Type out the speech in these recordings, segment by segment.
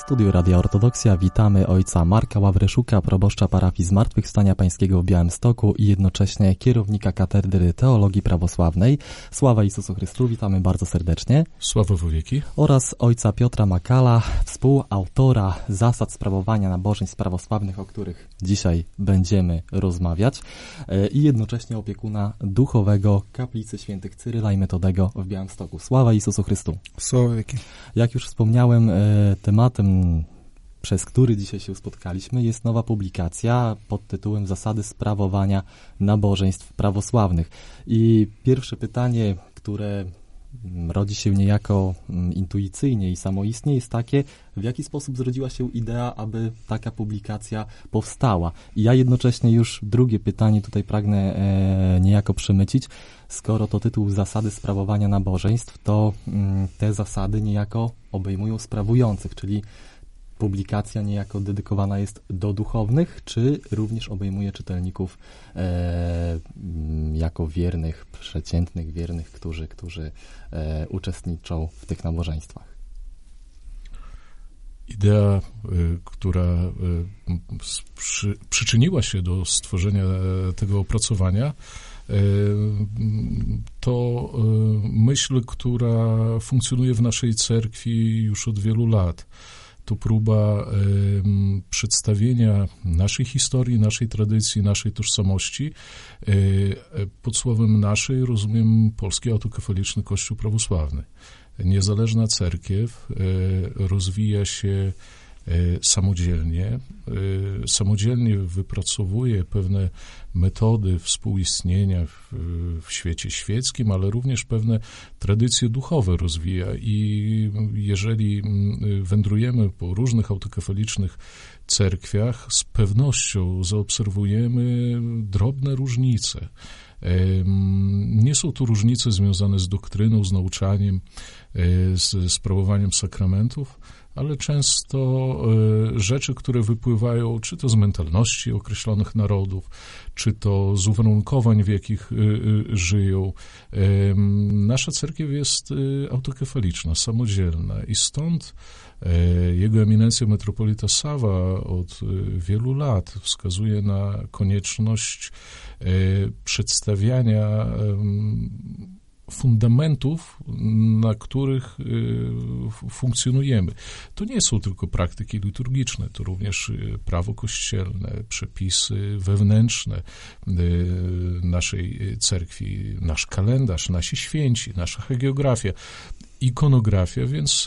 Studio Radia Ortodoksja witamy ojca Marka Ławreszuka, proboszcza parafii Zmartwychwstania Pańskiego w Białymstoku i jednocześnie kierownika Katedry Teologii Prawosławnej. Sława Jezusu Chrystu, witamy bardzo serdecznie. Sława wieki. Oraz ojca Piotra Makala, współautora zasad sprawowania nabożeństw prawosławnych, o których dzisiaj będziemy rozmawiać e, i jednocześnie opiekuna duchowego Kaplicy Świętych Cyryla i Metodego w Białymstoku. Sława Jezusu Chrystu. Sława wieki. Jak już wspomniałem, e, tematem przez który dzisiaj się spotkaliśmy, jest nowa publikacja pod tytułem Zasady sprawowania nabożeństw prawosławnych. I pierwsze pytanie, które rodzi się niejako mm, intuicyjnie i samoistnie, jest takie, w jaki sposób zrodziła się idea, aby taka publikacja powstała. I ja jednocześnie już drugie pytanie tutaj pragnę e, niejako przemycić. Skoro to tytuł Zasady sprawowania nabożeństw, to mm, te zasady niejako obejmują sprawujących, czyli publikacja niejako dedykowana jest do duchownych, czy również obejmuje czytelników e, jako wiernych, przeciętnych wiernych, którzy, którzy e, uczestniczą w tych nabożeństwach? Idea, y, która y, przy, przyczyniła się do stworzenia e, tego opracowania, to myśl, która funkcjonuje w naszej cerkwi już od wielu lat to próba przedstawienia naszej historii, naszej tradycji, naszej tożsamości. Y, pod słowem naszej rozumiem Polski Autokefaliczny Kościół Prawosławny. Niezależna cerkiew y, rozwija się E, samodzielnie. E, samodzielnie wypracowuje pewne metody współistnienia w, w, świecie świeckim, ale również pewne tradycje duchowe rozwija i jeżeli wędrujemy po różnych autokefalicznych cerkwiach, z pewnością zaobserwujemy drobne różnice. Nie są to różnice związane z doktryną, z nauczaniem, e, z sprawowaniem sakramentów, ale często e, rzeczy, które wypływają czy to z mentalności określonych narodów, czy to z uwarunkowań, w jakich e, e, żyją. Nasza cerkiew jest autokefaliczna, samodzielna i stąd jego eminencja metropolita Sawa od wielu lat wskazuje na konieczność przedstawiania fundamentów, na których y, funkcjonujemy. To nie są tylko praktyki liturgiczne, to również y, prawo kościelne, przepisy wewnętrzne y, naszej cerkwi, nasz kalendarz, nasi święci, nasza hagiografia ikonografia, więc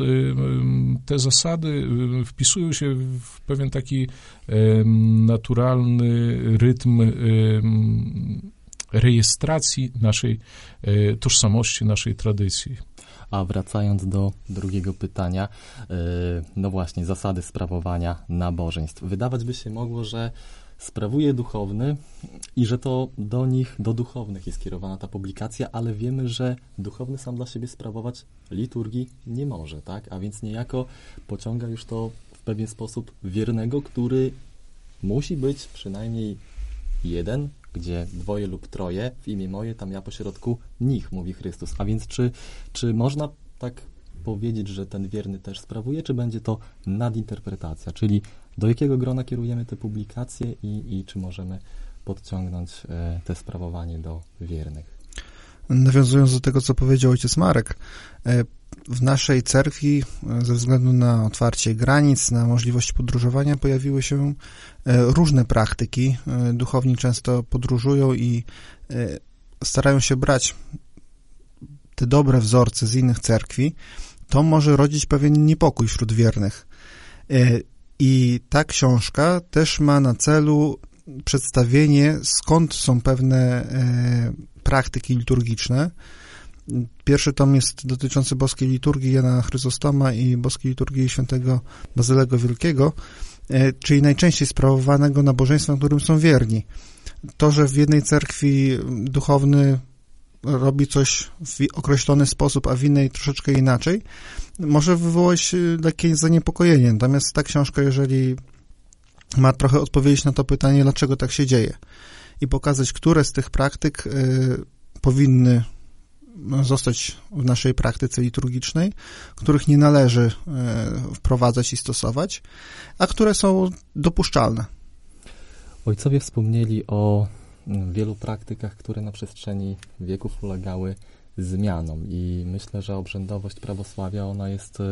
te zasady wpisują się w pewien taki naturalny rytm rejestracji naszej e, tożsamości, naszej tradycji. A wracając do drugiego pytania, e, no właśnie, zasady sprawowania nabożeństw. Wydawać by się mogło, że sprawuje duchowny i że to do nich, do duchownych jest kierowana ta publikacja, ale wiemy, że duchowny sam dla siebie sprawować liturgii nie może, tak? A więc niejako pociąga już to w pewien sposób wiernego, który musi być przynajmniej jeden gdzie dwoje lub troje w imię moje, tam ja pośrodku nich, mówi Chrystus. A więc czy, czy można tak powiedzieć, że ten wierny też sprawuje, czy będzie to nadinterpretacja, czyli do jakiego grona kierujemy te publikacje i, i czy możemy podciągnąć e, te sprawowanie do wiernych? Nawiązując do tego, co powiedział ojciec Marek, e, w naszej cerkwi e, ze względu na otwarcie granic, na możliwość podróżowania pojawiły się e, różne praktyki. Duchowni często podróżują i starają się brać te dobre wzorce z innych cerkwi. To może rodzić pewien niepokój wśród wiernych. I ta książka też ma na celu przedstawienie, skąd są pewne praktyki liturgiczne, Pierwszy tom jest dotyczący boskiej liturgii Jana Chryzostoma i boskiej liturgii świętego Bazylego Wielkiego, e, czyli najczęściej sprawowanego nabożeństwa, którym są wierni. To, że w jednej cerkwi duchowny robi coś w określony sposób, a w innej troszeczkę inaczej, może wywołać takie zaniepokojenie. Natomiast ta książka, jeżeli ma trochę odpowiedzieć na to pytanie, dlaczego tak się dzieje i pokazać, które z tych praktyk powinny zostać w naszej praktyce liturgicznej, których nie należy wprowadzać i stosować, a które są dopuszczalne. Ojcowie wspomnieli o wielu praktykach, które na przestrzeni wieków ulegały zmianom i myślę, że obrzędowość prawosławia, ona jest, e,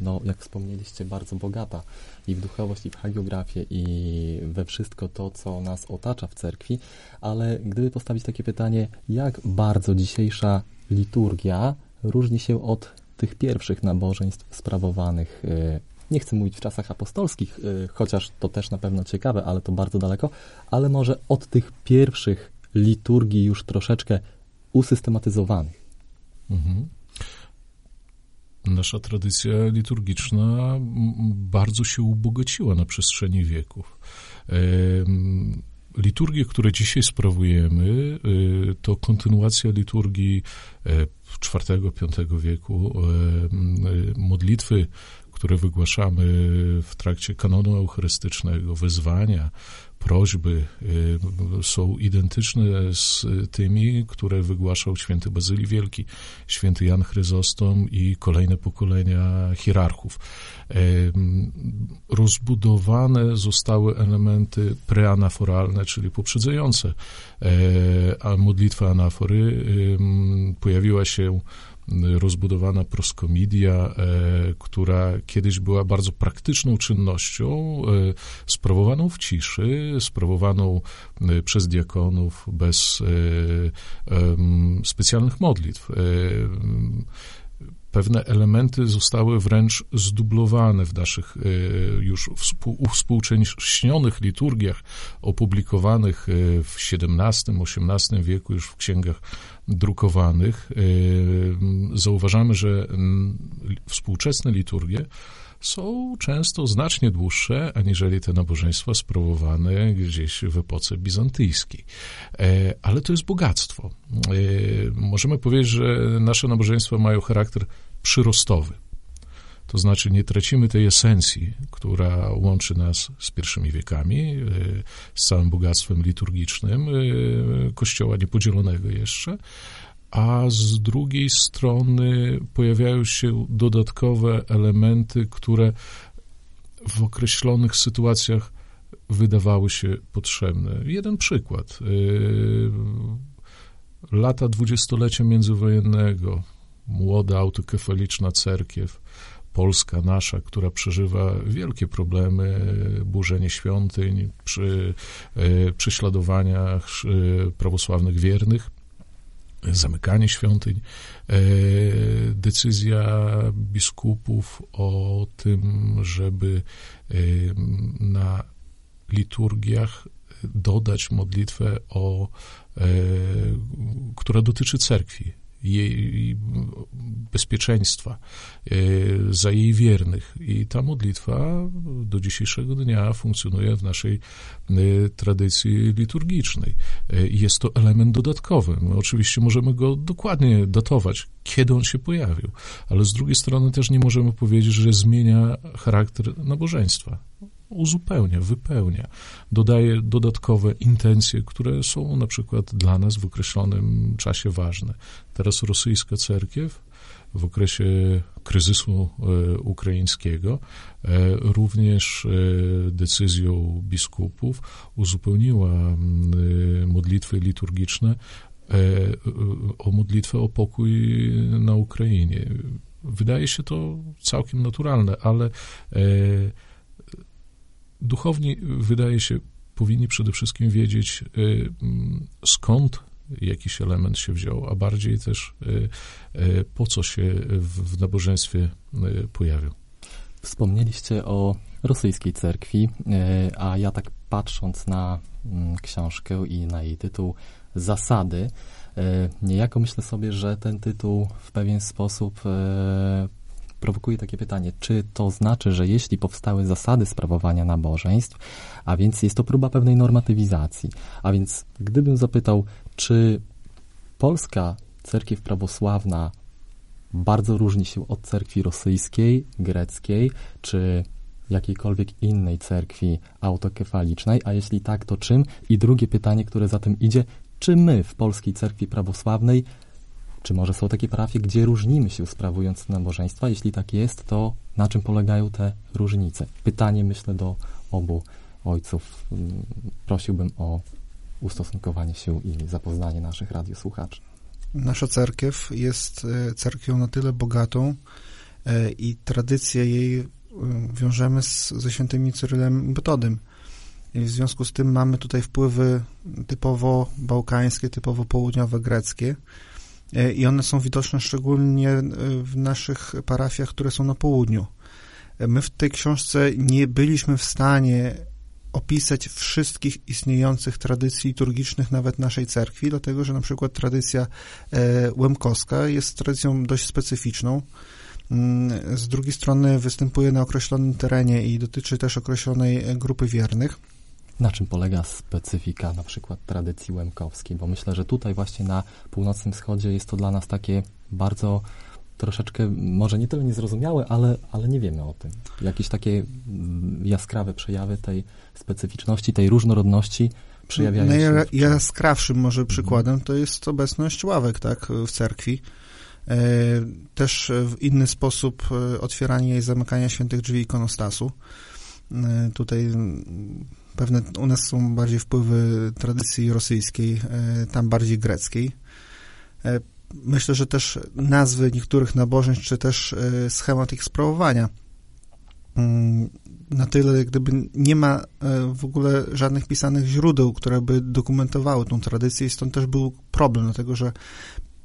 no, jak wspomnieliście, bardzo bogata i w duchowość, i w hagiografię, i we wszystko to, co nas otacza w cerkwi, ale gdyby postawić takie pytanie, jak bardzo dzisiejsza liturgia różni się od tych pierwszych nabożeństw sprawowanych e, nie chcę mówić w czasach apostolskich, y, chociaż to też na pewno ciekawe, ale to bardzo daleko, ale może od tych pierwszych liturgii już troszeczkę usystematyzowanych. Mhm. Nasza tradycja liturgiczna bardzo się ubogociła na przestrzeni wieków. Liturgie, które dzisiaj sprawujemy, y, to kontynuacja liturgii IV-V wieku, modlitwy które wygłaszamy w trakcie kanonu eucharystycznego, wezwania, prośby y, są identyczne z tymi, które wygłaszał święty Bazylii Wielki, święty Jan Chryzostom i kolejne pokolenia hierarchów. Rozbudowane zostały elementy preanaforalne, czyli poprzedzające e, modlitwę anafory. Pojawiła się rozbudowana proskomidia, e, która kiedyś była bardzo praktyczną czynnością, e, sprawowaną w ciszy, sprawowaną e, przez diakonów bez specjalnych modlitw pewne elementy zostały wręcz zdublowane w naszych już współcześnionych liturgiach opublikowanych w XVII-XVIII wieku już w księgach drukowanych, y, zauważamy, że współczesne liturgie są często znacznie dłuższe, aniżeli te nabożeństwa sprawowane gdzieś w epoce bizantyjskiej. E, ale to jest bogactwo. E, możemy powiedzieć, że nasze nabożeństwa mają charakter przyrostowy. To znaczy nie tracimy tej esencji, która łączy nas z pierwszymi wiekami, e, z całym bogactwem liturgicznym e, Kościoła niepodzielonego jeszcze, a z drugiej strony pojawiają się dodatkowe elementy, które w określonych sytuacjach wydawały się potrzebne. Jeden przykład. E, lata dwudziestolecia międzywojennego, młoda autokefaliczna cerkiew, Polska nasza, która przeżywa wielkie problemy, burzenie świątyń, przy e, prześladowaniach e, prawosławnych wiernych, zamykanie świątyń, e, decyzja biskupów o tym, żeby na liturgiach dodać modlitwę, o, która dotyczy cerkwi, jej bezpieczeństwa, e, za jej wiernych. I ta modlitwa do dzisiejszego dnia funkcjonuje w naszej e, tradycji liturgicznej. E, jest to element dodatkowy. My oczywiście możemy go dokładnie datować, kiedy on się pojawił, ale z drugiej strony też nie możemy powiedzieć, że zmienia charakter nabożeństwa uzupełnia, wypełnia, dodaje dodatkowe intencje, które są na przykład dla nas w określonym czasie ważne. Teraz rosyjska cerkiew w okresie kryzysu e, ukraińskiego e, również e, decyzją biskupów uzupełniła modlitwy liturgiczne o modlitwę o pokój na Ukrainie. Wydaje się to całkiem naturalne, ale duchowni, wydaje się, powinni przede wszystkim wiedzieć, y, mm, skąd jakiś element się wziął, a bardziej też y, y, po co się w nabożeństwie pojawił. Wspomnieliście o rosyjskiej cerkwi, a ja tak patrząc na mm, książkę i na jej tytuł Zasady, niejako myślę sobie, że ten tytuł w pewien sposób prowokuje takie pytanie, czy to znaczy, że jeśli powstały zasady sprawowania nabożeństw, a więc jest to próba pewnej normatywizacji, a więc gdybym zapytał, czy Polska cerkiew prawosławna bardzo różni się od cerkwi rosyjskiej, greckiej czy jakiejkolwiek innej cerkwi autokefalicznej, a jeśli tak, to czym? I drugie pytanie, które za tym idzie, czy my w polskiej cerkwi prawosławnej, czy może są takie parafie, gdzie różnimy się sprawując nabożeństwa? Jeśli tak jest, to na czym polegają te różnice? Pytanie, myślę, do obu ojców. Prosiłbym o ustosunkowanie się i zapoznanie naszych radiosłuchaczy. Nasza cerkiew jest e, cerkwią na tyle bogatą e, i tradycję jej e, wiążemy z, ze świętymi Cyrylem Metodym. I w związku z tym mamy tutaj wpływy typowo bałkańskie, typowo południowe greckie i one są widoczne szczególnie w naszych parafiach, które są na południu. My w tej książce nie byliśmy w stanie opisać wszystkich istniejących tradycji liturgicznych nawet naszej cerkwi, dlatego że na przykład tradycja e, łemkowska jest tradycją dość specyficzną. Mm, z drugiej strony występuje na określonym terenie i dotyczy też określonej grupy wiernych. Na czym polega specyfika na przykład tradycji łemkowskiej? Bo myślę, że tutaj właśnie na północnym wschodzie jest to dla nas takie bardzo troszeczkę, może nie tyle niezrozumiałe, ale, ale nie wiemy o tym. Jakieś takie mm, jaskrawe przejawy tej specyficzności, tej różnorodności przejawiają się. Najjaskrawszym może mhm. przykładem to jest obecność ławek, tak, w cerkwi. E, też w inny sposób e, otwieranie i zamykania świętych drzwi ikonostasu. E, tutaj pewne u nas są bardziej wpływy tradycji rosyjskiej, tam bardziej greckiej myślę, że też nazwy niektórych nabożeństw, czy też e, schemat ich sprawowania mm, na tyle, gdyby nie ma e, w ogóle żadnych pisanych źródeł, które by dokumentowały tą tradycję i stąd też był problem, dlatego że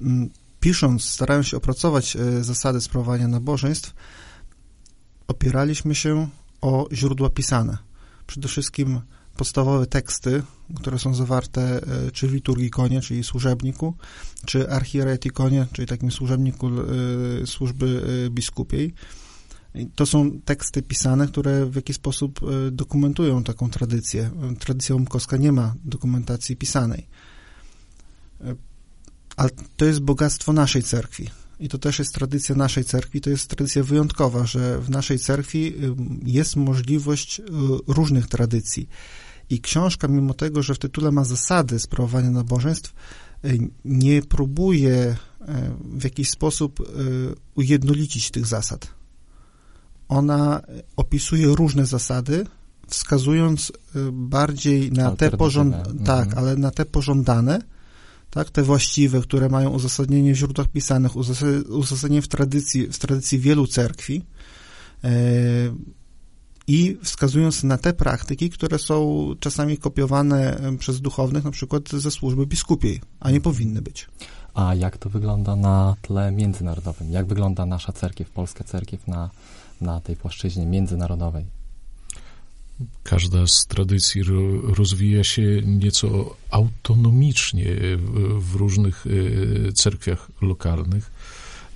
mm, pisząc, starając się opracować e, zasady sprawowania nabożeństw, opieraliśmy się o źródła pisane. Przede wszystkim podstawowe teksty, które są zawarte e, czy w liturgikonie, czyli służebniku, czy archieretikonie, czyli takim służebniku e, służby e, biskupiej. To są teksty pisane, które w jakiś sposób dokumentują taką tradycję. Tradycja umkowska nie ma dokumentacji pisanej. Ale to jest bogactwo naszej cerkwi i to też jest tradycja naszej cerkwi, to jest tradycja wyjątkowa, że w naszej cerkwi jest możliwość y, różnych tradycji. I książka, mimo tego, że w tytule ma zasady sprawowania nabożeństw, y, nie próbuje y, w jakiś sposób ujednolicić tych zasad. Ona opisuje różne zasady, wskazując bardziej na te pożądane, tak, mhm. ale na te pożądane, tak, te właściwe, które mają uzasadnienie w źródłach pisanych, uzasadnienie w tradycji, w tradycji wielu cerkwi e, i wskazując na te praktyki, które są czasami kopiowane przez duchownych, na przykład ze służby biskupiej, a nie powinny być. A jak to wygląda na tle międzynarodowym? Jak wygląda nasza cerkiew, polska cerkiew na, na tej płaszczyźnie międzynarodowej? Każda z tradycji rozwija się nieco autonomicznie w różnych e, cerkwiach lokalnych.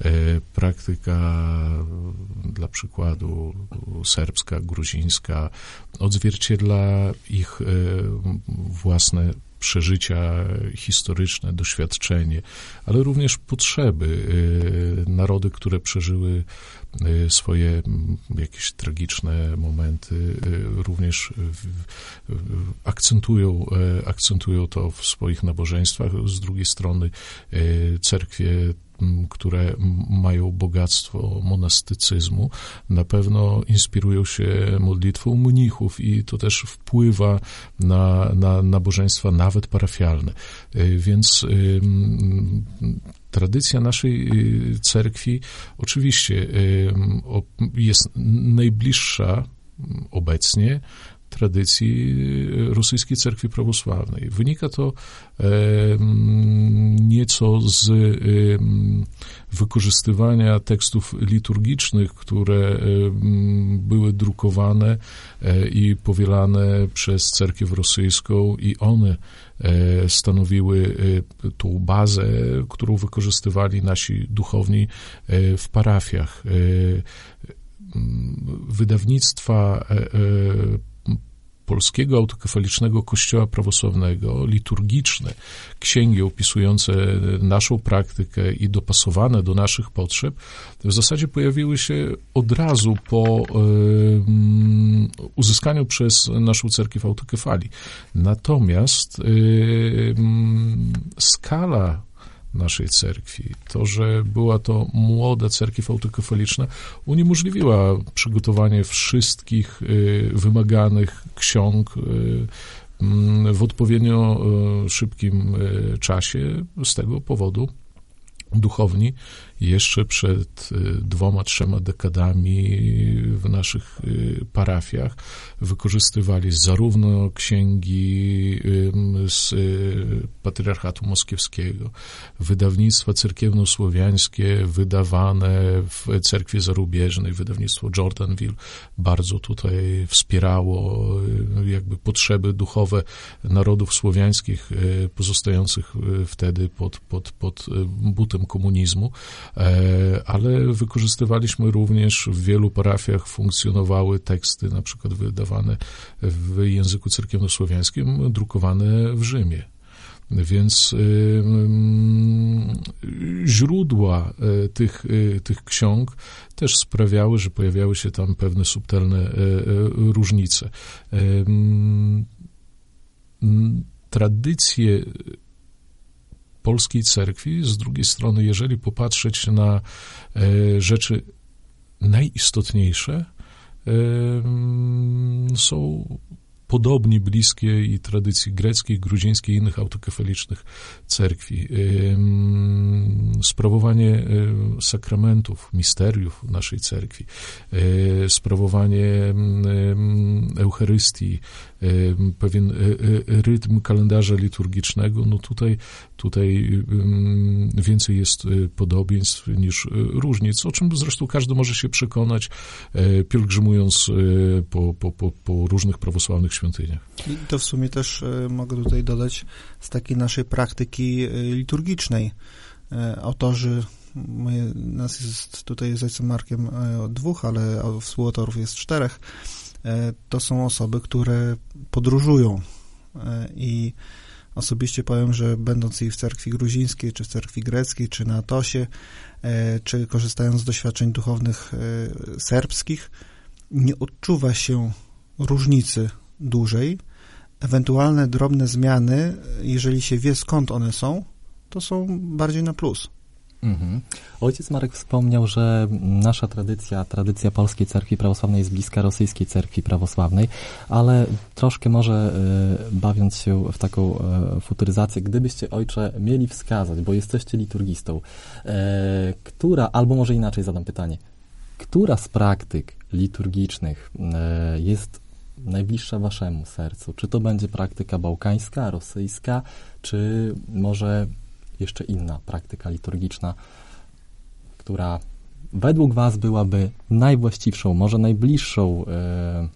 E, praktyka, dla przykładu, serbska, gruzińska, odzwierciedla ich e, własne przeżycia historyczne, doświadczenie, ale również potrzeby. Narody, które przeżyły Y, swoje jakieś tragiczne momenty, y, również akcentują, akcentują to w swoich nabożeństwach. Z drugiej strony cerkwie które mają bogactwo monastycyzmu, na pewno inspirują się modlitwą mnichów i to też wpływa na, na nabożeństwa nawet parafialne. E, więc tradycja naszej y, cerkwi oczywiście jest najbliższa obecnie tradycji y, rosyjskiej cerkwi prawosławnej. Wynika to nieco z wykorzystywania tekstów liturgicznych, które były drukowane e, i powielane przez cerkiew rosyjską i one e, stanowiły e, tą bazę, którą wykorzystywali nasi duchowni w parafiach. Wydawnictwa polskiego autokefalicznego kościoła prawosławnego, liturgiczne księgi opisujące naszą praktykę i dopasowane do naszych potrzeb, w zasadzie pojawiły się od razu po uzyskaniu przez naszą cerkiew autokefalii. Natomiast skala naszej cerkwi. To, że była to młoda cerkiew autokefaliczna, uniemożliwiła przygotowanie wszystkich y, wymaganych ksiąg y, mm, w odpowiednio y, szybkim czasie. Z tego powodu duchowni jeszcze przed y, dwoma, trzema dekadami w naszych y, parafiach wykorzystywali zarówno księgi z y, patriarchatu moskiewskiego, wydawnictwa cerkiewno-słowiańskie wydawane w cerkwie zarubieżnej, wydawnictwo Jordanville bardzo tutaj wspierało jakby potrzeby duchowe narodów słowiańskich pozostających wtedy pod, pod, pod butem komunizmu. E, ale wykorzystywaliśmy również w wielu parafiach funkcjonowały teksty, na przykład wydawane w języku cerkiewnosłowiańskim, drukowane w Rzymie. Więc y, mm, źródła y, tych, y, tych ksiąg też sprawiały, że pojawiały się tam pewne subtelne różnice. Tradycje polskiej cerkwi. Z drugiej strony, jeżeli popatrzeć na e, rzeczy najistotniejsze, e, są podobnie bliskie i tradycji greckiej, gruzińskiej i innych autokefalicznych cerkwi. Sprawowanie sakramentów, misteriów naszej cerkwi, sprawowanie Eucharystii, pewien e, e, rytm kalendarza liturgicznego, no tutaj, tutaj więcej jest e, podobieństw niż różnic, o czym zresztą każdy może się przekonać, pielgrzymując po, po, po, po różnych prawosławnych świątyniach. I to w sumie też mogę tutaj dodać z takiej naszej praktyki liturgicznej. Autorzy My, nas jest tutaj z ojcem Markiem dwóch, ale współautorów jest czterech. E, to są osoby, które podróżują e, i osobiście powiem, że będąc i w cerkwi gruzińskiej, czy w cerkwi greckiej, czy na Atosie, e, czy korzystając z doświadczeń duchownych serbskich, nie odczuwa się różnicy dużej. Ewentualne drobne zmiany, jeżeli się wie skąd one są, to są bardziej na plus. Mhm. Ojciec Marek wspomniał, że nasza tradycja, tradycja polskiej cerkwi prawosławnej jest bliska rosyjskiej cerkwi prawosławnej, ale troszkę może y, bawiąc się w taką y, futuryzację, gdybyście ojcze mieli wskazać, bo jesteście liturgistą, y, która, albo może inaczej zadam pytanie, która z praktyk liturgicznych jest najbliższa waszemu sercu? Czy to będzie praktyka bałkańska, rosyjska, czy może jeszcze inna praktyka liturgiczna, która według Was byłaby najwłaściwszą, może najbliższą, e,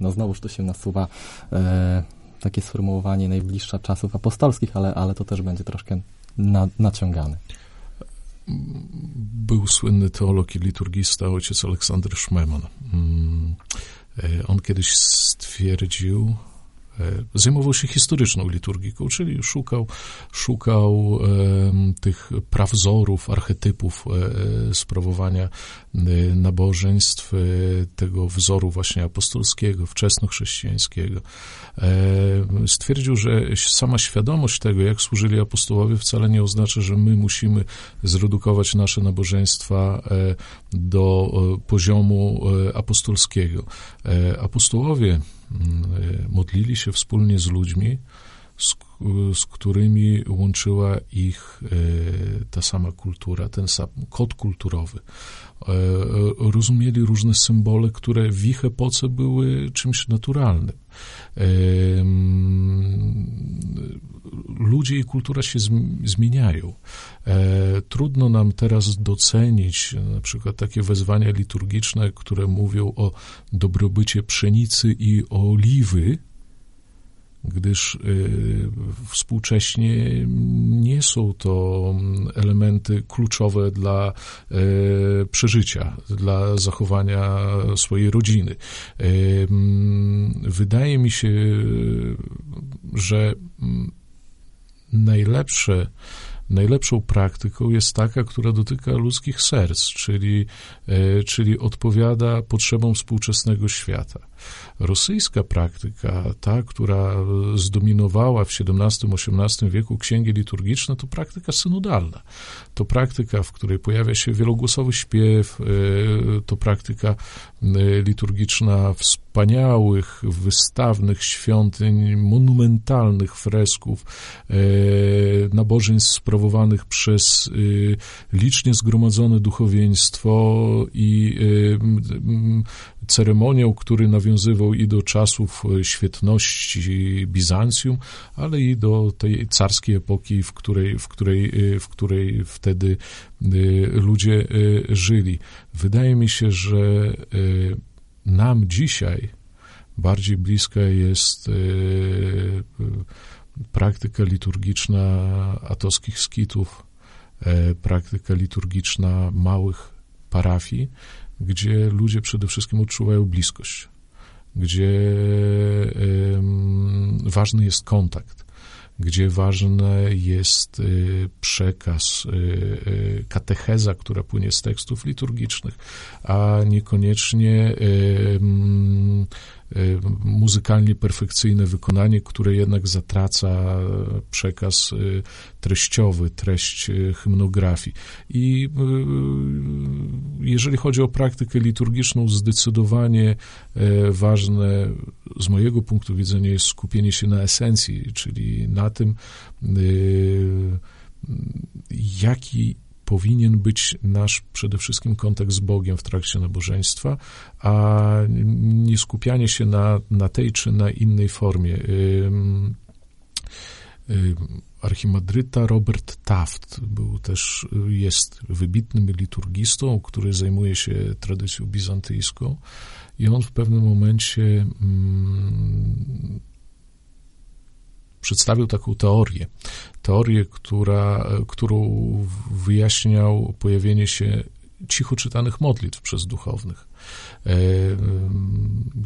no znowuż to się nasuwa e, takie sformułowanie najbliższa czasów apostolskich, ale, ale to też będzie troszkę na, naciągane. Był słynny teolog i liturgista, ojciec Aleksander Szmeman. Mm, e, on kiedyś stwierdził, zajmował się historyczną liturgiką, czyli szukał, szukał e, tych prawzorów, archetypów e, sprawowania e, nabożeństw, e, tego wzoru właśnie apostolskiego, wczesnochrześcijańskiego. E, stwierdził, że sama świadomość tego, jak służyli apostołowie, wcale nie oznacza, że my musimy zredukować nasze nabożeństwa do poziomu apostolskiego. Apostołowie modlili się wspólnie z ludźmi, z, z, którymi łączyła ich y, ta sama kultura, ten sam kod kulturowy. E, rozumieli różne symbole, które w ich epoce były czymś naturalnym. E, ludzie i kultura się zmieniają. E, trudno nam teraz docenić na przykład takie wezwania liturgiczne, które mówią o dobrobycie pszenicy i oliwy, gdyż współcześnie nie są to elementy kluczowe dla przeżycia, dla zachowania swojej rodziny. Wydaje mi się, że najlepsze najlepszą praktyką jest taka, która dotyka ludzkich serc, czyli, e, czyli odpowiada potrzebom współczesnego świata. Rosyjska praktyka, ta, która zdominowała w XVII-XVIII wieku księgi liturgiczne, to praktyka synodalna. To praktyka, w której pojawia się wielogłosowy śpiew, e, to praktyka e, liturgiczna wspaniałych, wystawnych świątyń, monumentalnych fresków, e, nabożeństw sprawowanych przez licznie zgromadzone duchowieństwo i ceremoniał, który i do czasów e, świetności Bizancjum, ale i do tej carskiej epoki, w której, w której, e, w której wtedy e, ludzie żyli. Wydaje mi się, że nam dzisiaj bardziej bliska jest praktyka liturgiczna atoskich skitów, praktyka liturgiczna małych parafii, gdzie ludzie przede wszystkim odczuwają bliskość, gdzie ważny jest kontakt, gdzie ważny jest y, przekaz, y, y, katecheza, która płynie z tekstów liturgicznych, a niekoniecznie muzykalnie perfekcyjne wykonanie, które jednak zatraca przekaz y, treściowy, treść y, hymnografii. I jeżeli chodzi o praktykę liturgiczną, zdecydowanie ważne z mojego punktu widzenia jest skupienie się na esencji, czyli na tym, jaki powinien być nasz przede wszystkim kontakt z Bogiem w trakcie nabożeństwa, a nie skupianie się na, na tej czy na innej formie. Archimadryta Robert Taft był też, jest wybitnym liturgistą, który zajmuje się tradycją bizantyjską i on w pewnym momencie przedstawił taką teorię. Teorię, która, którą wyjaśniał pojawienie się cicho czytanych modlitw przez duchownych. E,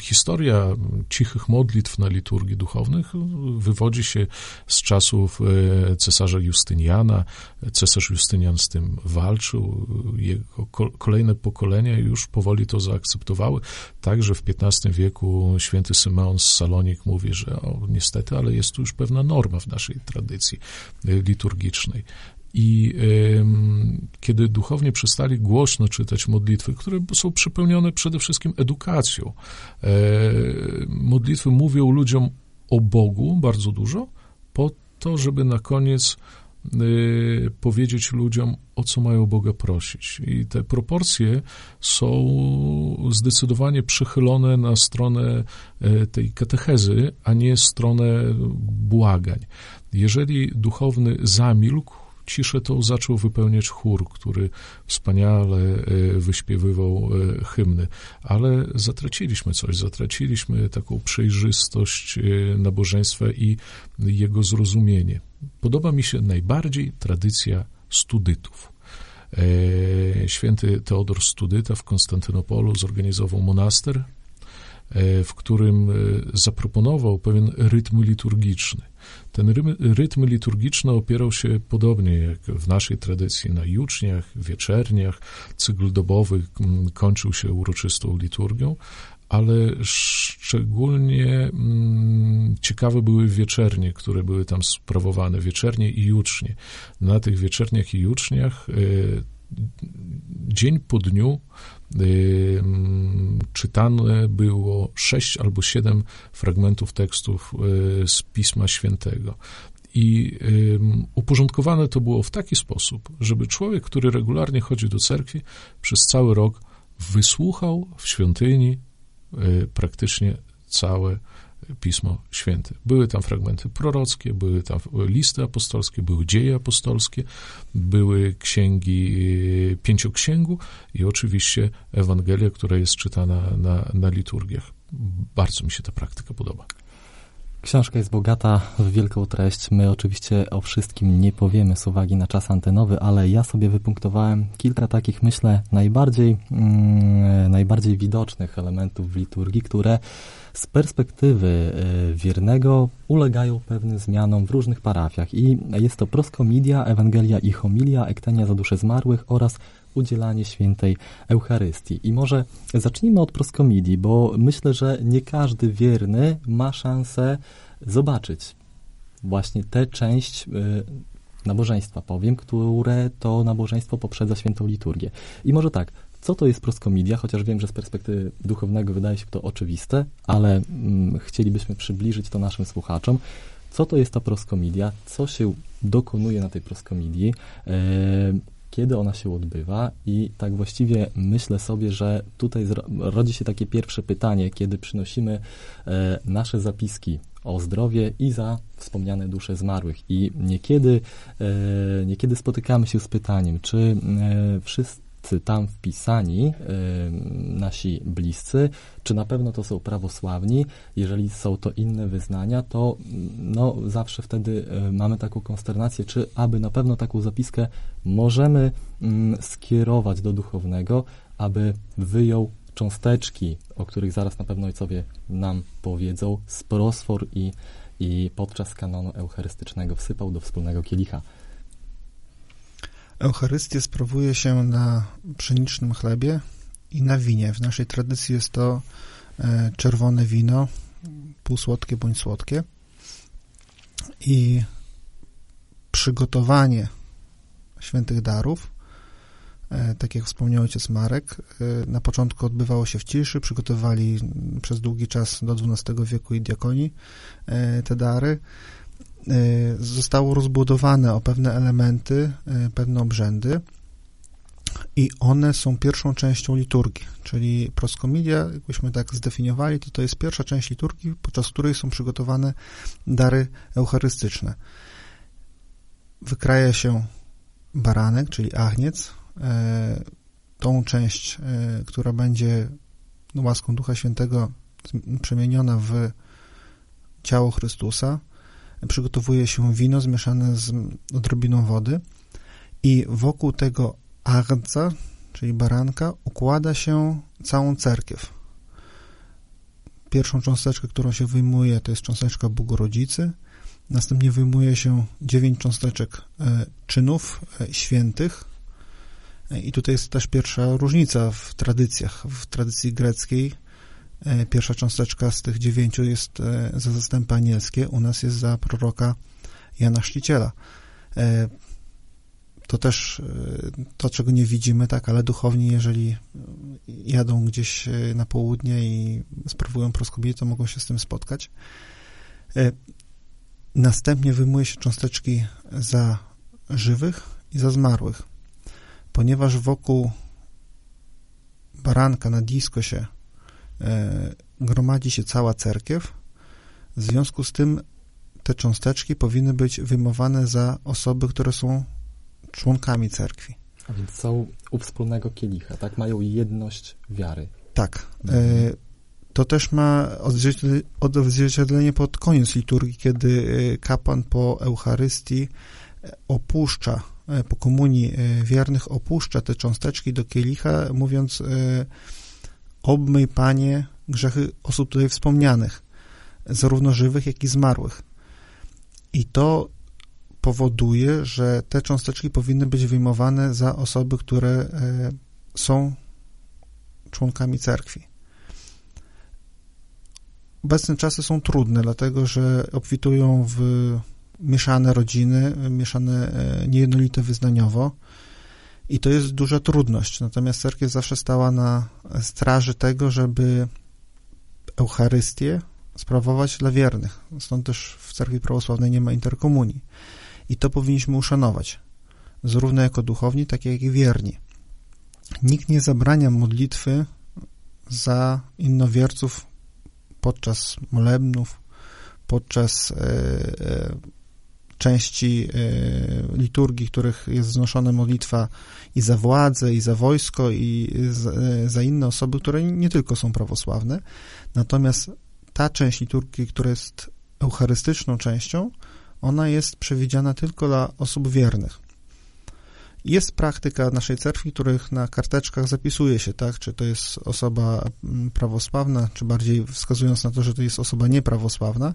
historia cichych modlitw na liturgii duchownych wywodzi się z czasów e, cesarza Justyniana. Cesarz Justynian z tym walczył. Jego kolejne pokolenia już powoli to zaakceptowały. Także w XV wieku święty Symeon z Salonik mówi, że o, niestety, ale jest tu już pewna norma w naszej tradycji e, liturgicznej. I kiedy duchownie przestali głośno czytać modlitwy, które są przepełnione przede wszystkim edukacją, y, modlitwy mówią ludziom o Bogu bardzo dużo, po to, żeby na koniec y, powiedzieć ludziom, o co mają Boga prosić. I te proporcje są zdecydowanie przychylone na stronę e, tej katechezy, a nie stronę błagań. Jeżeli duchowny zamilkł, ciszę tą zaczął wypełniać chór, który wspaniale e, wyśpiewywał e, hymny, ale zatraciliśmy coś, zatraciliśmy taką przejrzystość e, nabożeństwa i jego zrozumienie. Podoba mi się najbardziej tradycja studytów. Święty Teodor Studyta w Konstantynopolu zorganizował monaster, w którym zaproponował pewien rytm liturgiczny. Ten rytm liturgiczny opierał się podobnie jak w naszej tradycji na juczniach, wieczerniach. Cykl dobowy mm, kończył się uroczystą liturgią, ale szczególnie mm, ciekawe były wieczernie, które były tam sprawowane, wieczernie i jucznie. Na tych wieczerniach i juczniach y, dzień po dniu czytane było sześć albo siedem fragmentów tekstów y, z Pisma Świętego. I uporządkowane to było w taki sposób, żeby człowiek, który regularnie chodzi do cerkwi, przez cały rok wysłuchał w świątyni y, praktycznie całe Pismo Święte. Były tam fragmenty prorockie, były tam listy apostolskie, były dzieje apostolskie, były księgi e, pięcioksięgu i oczywiście Ewangelia, która jest czytana na, na liturgiach. Bardzo mi się ta praktyka podoba. Książka jest bogata w wielką treść. My oczywiście o wszystkim nie powiemy z uwagi na czas antenowy, ale ja sobie wypunktowałem kilka takich, myślę, najbardziej, mm, najbardziej widocznych elementów w liturgii, które z perspektywy y, wiernego ulegają pewnym zmianom w różnych parafiach. I jest to proskomidia, Ewangelia i homilia, ektenia za dusze zmarłych oraz udzielanie świętej Eucharystii. I może zacznijmy od proskomidii, bo myślę, że nie każdy wierny ma szansę zobaczyć właśnie tę część y, nabożeństwa, powiem, które to nabożeństwo poprzedza świętą liturgię. I może tak, co to jest proskomidia, chociaż wiem, że z perspektywy duchownego wydaje się to oczywiste, ale mm, chcielibyśmy przybliżyć to naszym słuchaczom. Co to jest ta proskomidia? Co się dokonuje na tej proskomidii? Yy, kiedy ona się odbywa i tak właściwie myślę sobie, że tutaj rodzi się takie pierwsze pytanie, kiedy przynosimy e, nasze zapiski o zdrowie i za wspomniane dusze zmarłych. I niekiedy, e, niekiedy spotykamy się z pytaniem, czy e, wszyscy tam wpisani y, nasi bliscy, czy na pewno to są prawosławni. Jeżeli są to inne wyznania, to no, zawsze wtedy y, mamy taką konsternację, czy aby na pewno taką zapiskę możemy y, skierować do duchownego, aby wyjął cząsteczki, o których zaraz na pewno ojcowie nam powiedzą, z prosfor i, i podczas kanonu eucharystycznego wsypał do wspólnego kielicha. Eucharystię sprawuje się na pszenicznym chlebie i na winie. W naszej tradycji jest to e, czerwone wino, półsłodkie bądź słodkie. I przygotowanie świętych darów, e, tak jak wspomniał ojciec Marek, e, na początku odbywało się w ciszy, przygotowali przez długi czas do XII wieku i diakoni te dary. Y, zostało rozbudowane o pewne elementy, y, pewne obrzędy i one są pierwszą częścią liturgii, czyli proskomidia, jakbyśmy tak zdefiniowali, to to jest pierwsza część liturgii, podczas której są przygotowane dary eucharystyczne. Wykraja się baranek, czyli agniec, y, tą część, która będzie łaską Ducha Świętego przemieniona w ciało Chrystusa, przygotowuje się wino zmieszane z odrobiną wody i wokół tego ardza, czyli baranka, układa się całą cerkiew. Pierwszą cząsteczkę, którą się wyjmuje, to jest cząsteczka Bogorodzicy, następnie wyjmuje się dziewięć cząsteczek e, czynów e, świętych e, i tutaj jest też pierwsza różnica w tradycjach. W tradycji greckiej pierwsza cząsteczka z tych dziewięciu jest e, za zastępy anielskie, u nas jest za proroka Jana Szciciela. E, to też to, czego nie widzimy, tak, ale duchowni, jeżeli jadą gdzieś na południe i sprawują proskobię, to mogą się z tym spotkać. Następnie wyjmuje się cząsteczki za żywych i za zmarłych, ponieważ wokół baranka na disko się E, gromadzi się cała cerkiew. W związku z tym te cząsteczki powinny być wyjmowane za osoby, które są członkami cerkwi. A więc są u wspólnego kielicha, tak? Mają jedność wiary. Tak. E, to też ma odzwierciedlenie pod koniec liturgii, kiedy e, kapłan po Eucharystii opuszcza, po komunii wiernych opuszcza te cząsteczki do kielicha, mówiąc Obmyj, Panie, grzechy osób tutaj wspomnianych, zarówno żywych, jak i zmarłych. I to powoduje, że te cząsteczki powinny być wyjmowane za osoby, które e, są członkami cerkwi. Obecne czasy są trudne, dlatego że obfitują w mieszane rodziny, mieszane e, niejednolite wyznaniowo i to jest duża trudność. Natomiast cerkiew zawsze stała na straży tego, żeby Eucharystię sprawować dla wiernych. Stąd też w cerkwi prawosławnej nie ma interkomunii. I to powinniśmy uszanować, zarówno jako duchowni, tak jak i wierni. Nikt nie zabrania modlitwy za innowierców podczas molebnów, podczas e, e, części e, liturgii, których jest znoszona modlitwa i za władzę, i za wojsko, i e, za inne osoby, które nie tylko są prawosławne. Natomiast ta część liturgii, która jest eucharystyczną częścią, ona jest przewidziana tylko dla osób wiernych. Jest praktyka naszej cerkwi, których na karteczkach zapisuje się, tak, czy to jest osoba mm, prawosławna, czy bardziej wskazując na to, że to jest osoba nieprawosławna.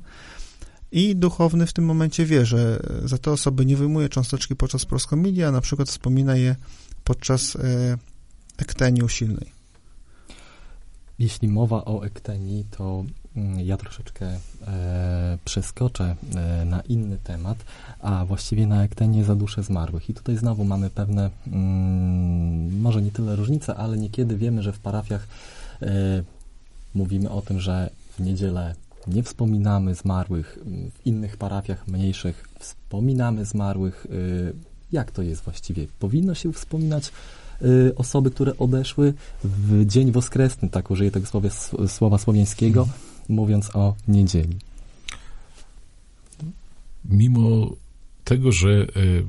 I duchowny w tym momencie wie, że za te osoby nie wyjmuje cząsteczki podczas proskomidii, a na przykład wspomina je podczas e, ektenii usilnej. Jeśli mowa o ektenii, to mm, ja troszeczkę e, przeskoczę e, na inny temat, a właściwie na ektenię za dusze zmarłych. I tutaj znowu mamy pewne, mm, może nie tyle różnice, ale niekiedy wiemy, że w parafiach e, mówimy o tym, że w niedzielę nie wspominamy zmarłych, w innych parafiach mniejszych wspominamy zmarłych. E, jak to jest właściwie? Powinno się wspominać Y, osoby, które odeszły w dzień woskresny, tak użyję tego słowa, słowa słowiańskiego, mówiąc o niedzieli. Mimo tego, że y,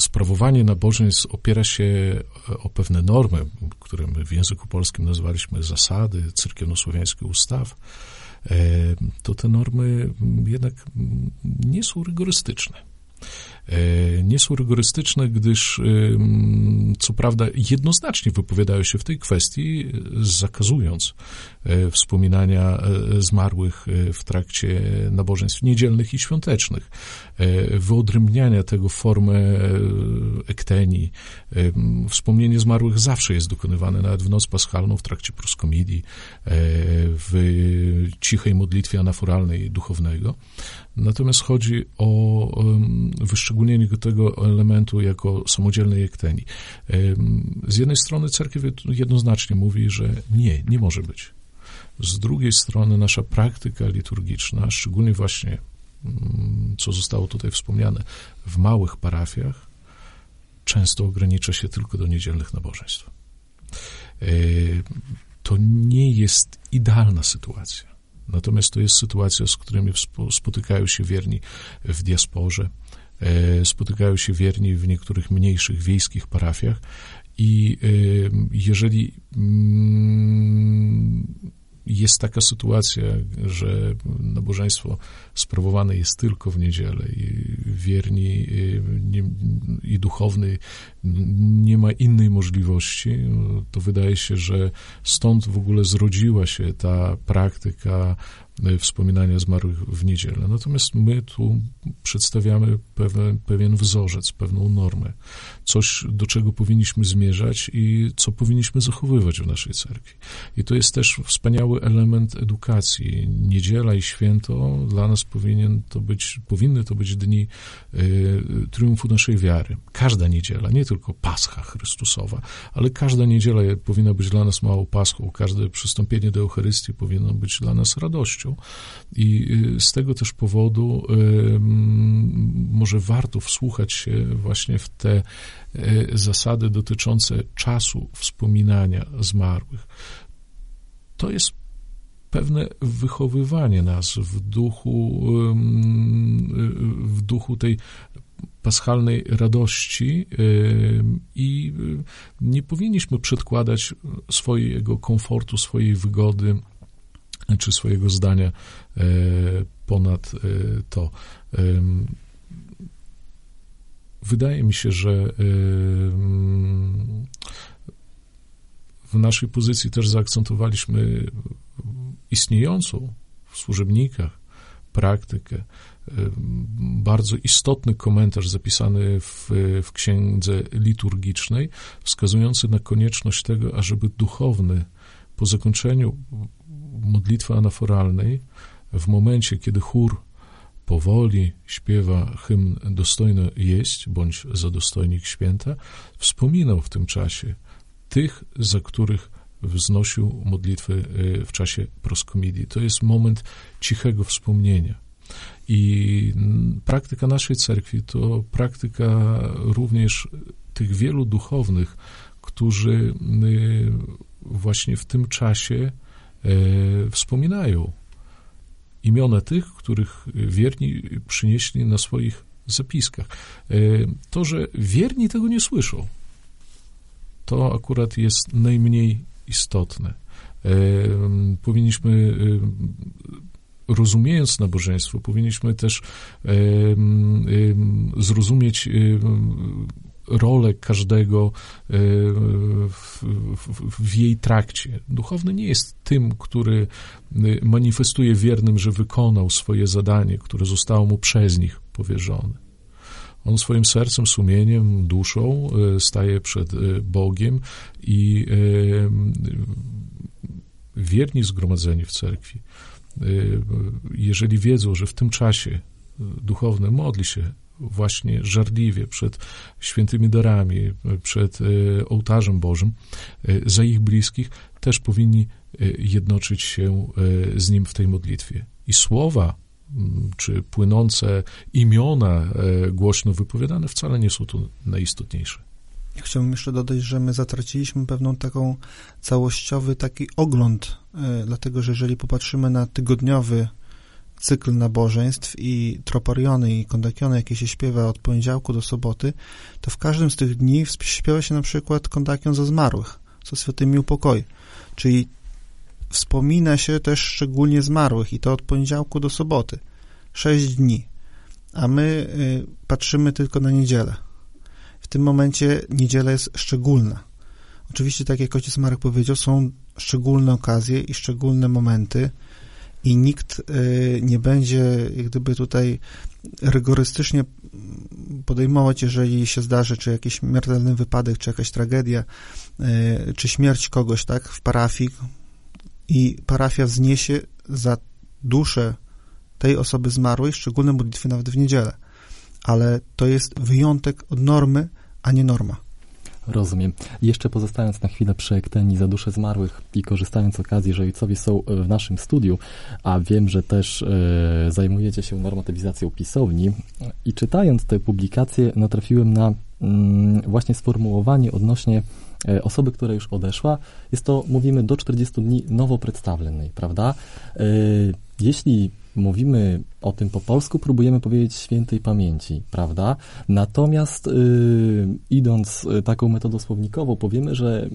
sprawowanie nabożeństw opiera się y, o pewne normy, które my w języku polskim nazwaliśmy zasady cyrkiewnosłowiańskich ustaw, to te normy jednak nie są rygorystyczne. E, nie są rygorystyczne, gdyż co prawda jednoznacznie wypowiadają się w tej kwestii, zakazując e, wspominania e, zmarłych w trakcie nabożeństw niedzielnych i świątecznych, wyodrębniania tego formę ektenii. Wspomnienie zmarłych zawsze jest dokonywane, nawet w noc paschalną, w trakcie proskomidii, w cichej modlitwie anaforalnej duchownego. Natomiast chodzi o wyszczególnienie tego elementu jako samodzielnej ekteni. Z jednej strony cerkiew jednoznacznie mówi, że nie, nie może być. Z drugiej strony nasza praktyka liturgiczna, szczególnie właśnie, co zostało tutaj wspomniane, w małych parafiach, często ogranicza się tylko do niedzielnych nabożeństw. To nie jest idealna sytuacja. Natomiast to jest sytuacja, z którymi spotykają się wierni w diasporze, e, spotykają się wierni w niektórych mniejszych wiejskich parafiach i e, jeżeli mm, jest taka sytuacja, że nabożeństwo sprawowane jest tylko w niedzielę i wierni nie, i duchowny nie ma innej możliwości, to wydaje się, że stąd w ogóle zrodziła się ta praktyka E, wspominania zmarłych w niedzielę. Natomiast my tu przedstawiamy pewien, pewien wzorzec, pewną normę, coś, do czego powinniśmy zmierzać i co powinniśmy zachowywać w naszej cerkwi. I to jest też wspaniały element edukacji. Niedziela i święto dla nas powinien to być, powinny to być dni y, triumfu naszej wiary. Każda niedziela, nie tylko Pascha Chrystusowa, ale każda niedziela powinna być dla nas małą Paschą, każde przystąpienie do Eucharystii powinno być dla nas radością. I y, z tego też powodu może warto wsłuchać się właśnie w te y, zasady dotyczące czasu wspominania zmarłych. To jest pewne wychowywanie nas w duchu, w duchu tej paschalnej radości i y, nie powinniśmy przedkładać swojego komfortu, swojej wygody czy swojego zdania e, ponad e, to. Wydaje mi się, że w naszej pozycji też zaakcentowaliśmy istniejącą w służebnikach praktykę. Bardzo istotny komentarz zapisany w, w księdze liturgicznej, wskazujący na konieczność tego, ażeby duchowny po zakończeniu modlitwy anaforalnej, w momencie, kiedy chór powoli śpiewa hymn Dostojny jest, bądź za dostojnik święta, wspominał w tym czasie tych, za których wznosił modlitwy e, w czasie proskomidii. To jest moment cichego wspomnienia. I praktyka naszej cerkwi to praktyka również tych wielu duchownych, którzy właśnie w tym czasie wspominają imiona tych, których wierni przynieśli na swoich zapiskach. E, to, że wierni tego nie słyszą, to akurat jest najmniej istotne. E, powinniśmy rozumiejąc nabożeństwo, powinniśmy też zrozumieć rolę każdego w, w, w, jej trakcie. Duchowny nie jest tym, który manifestuje wiernym, że wykonał swoje zadanie, które zostało mu przez nich powierzone. On swoim sercem, sumieniem, duszą staje przed Bogiem i wierni zgromadzeni w cerkwi, y, jeżeli wiedzą, że w tym czasie duchowny modli się właśnie żarliwie przed świętymi darami, przed y, ołtarzem Bożym, y, za ich bliskich, też powinni jednoczyć się z nim w tej modlitwie. I słowa, czy płynące imiona głośno wypowiadane wcale nie są tu najistotniejsze. Chciałbym jeszcze dodać, że my zatraciliśmy pewną taką całościowy taki ogląd, e, dlatego że jeżeli popatrzymy na tygodniowy cykl nabożeństw i tropariony i kondakiony, jakie się śpiewa od poniedziałku do soboty, to w każdym z tych dni śpiewa się na przykład kondakion za zmarłych, co świętymi upokoi. Czyli wspomina się też szczególnie zmarłych i to od poniedziałku do soboty. Sześć dni. A my y, patrzymy tylko na niedzielę w tym momencie niedziela jest szczególna. Oczywiście, tak jak ojciec Marek powiedział, są szczególne okazje i szczególne momenty i nikt y, nie będzie gdyby tutaj rygorystycznie podejmować, jeżeli się zdarzy, czy jakiś śmiertelny wypadek, czy jakaś tragedia, y, czy śmierć kogoś, tak, w parafii i parafia wzniesie za duszę tej osoby zmarłej szczególne modlitwy nawet w niedzielę ale to jest wyjątek od normy, a nie norma. Rozumiem. Jeszcze pozostając na chwilę przy Ekteni za dusze zmarłych i korzystając z okazji, że ojcowie są e, w naszym studiu, a wiem, że też e, zajmujecie się normatywizacją pisowni i czytając te publikacje natrafiłem na mm, właśnie sformułowanie odnośnie e, osoby, która już odeszła. Jest to, mówimy, do 40 dni nowo przedstawionej, prawda? E, jeśli mówimy o tym po polsku, próbujemy powiedzieć świętej pamięci, prawda? Natomiast yy, idąc y, taką metodą słownikową, powiemy, że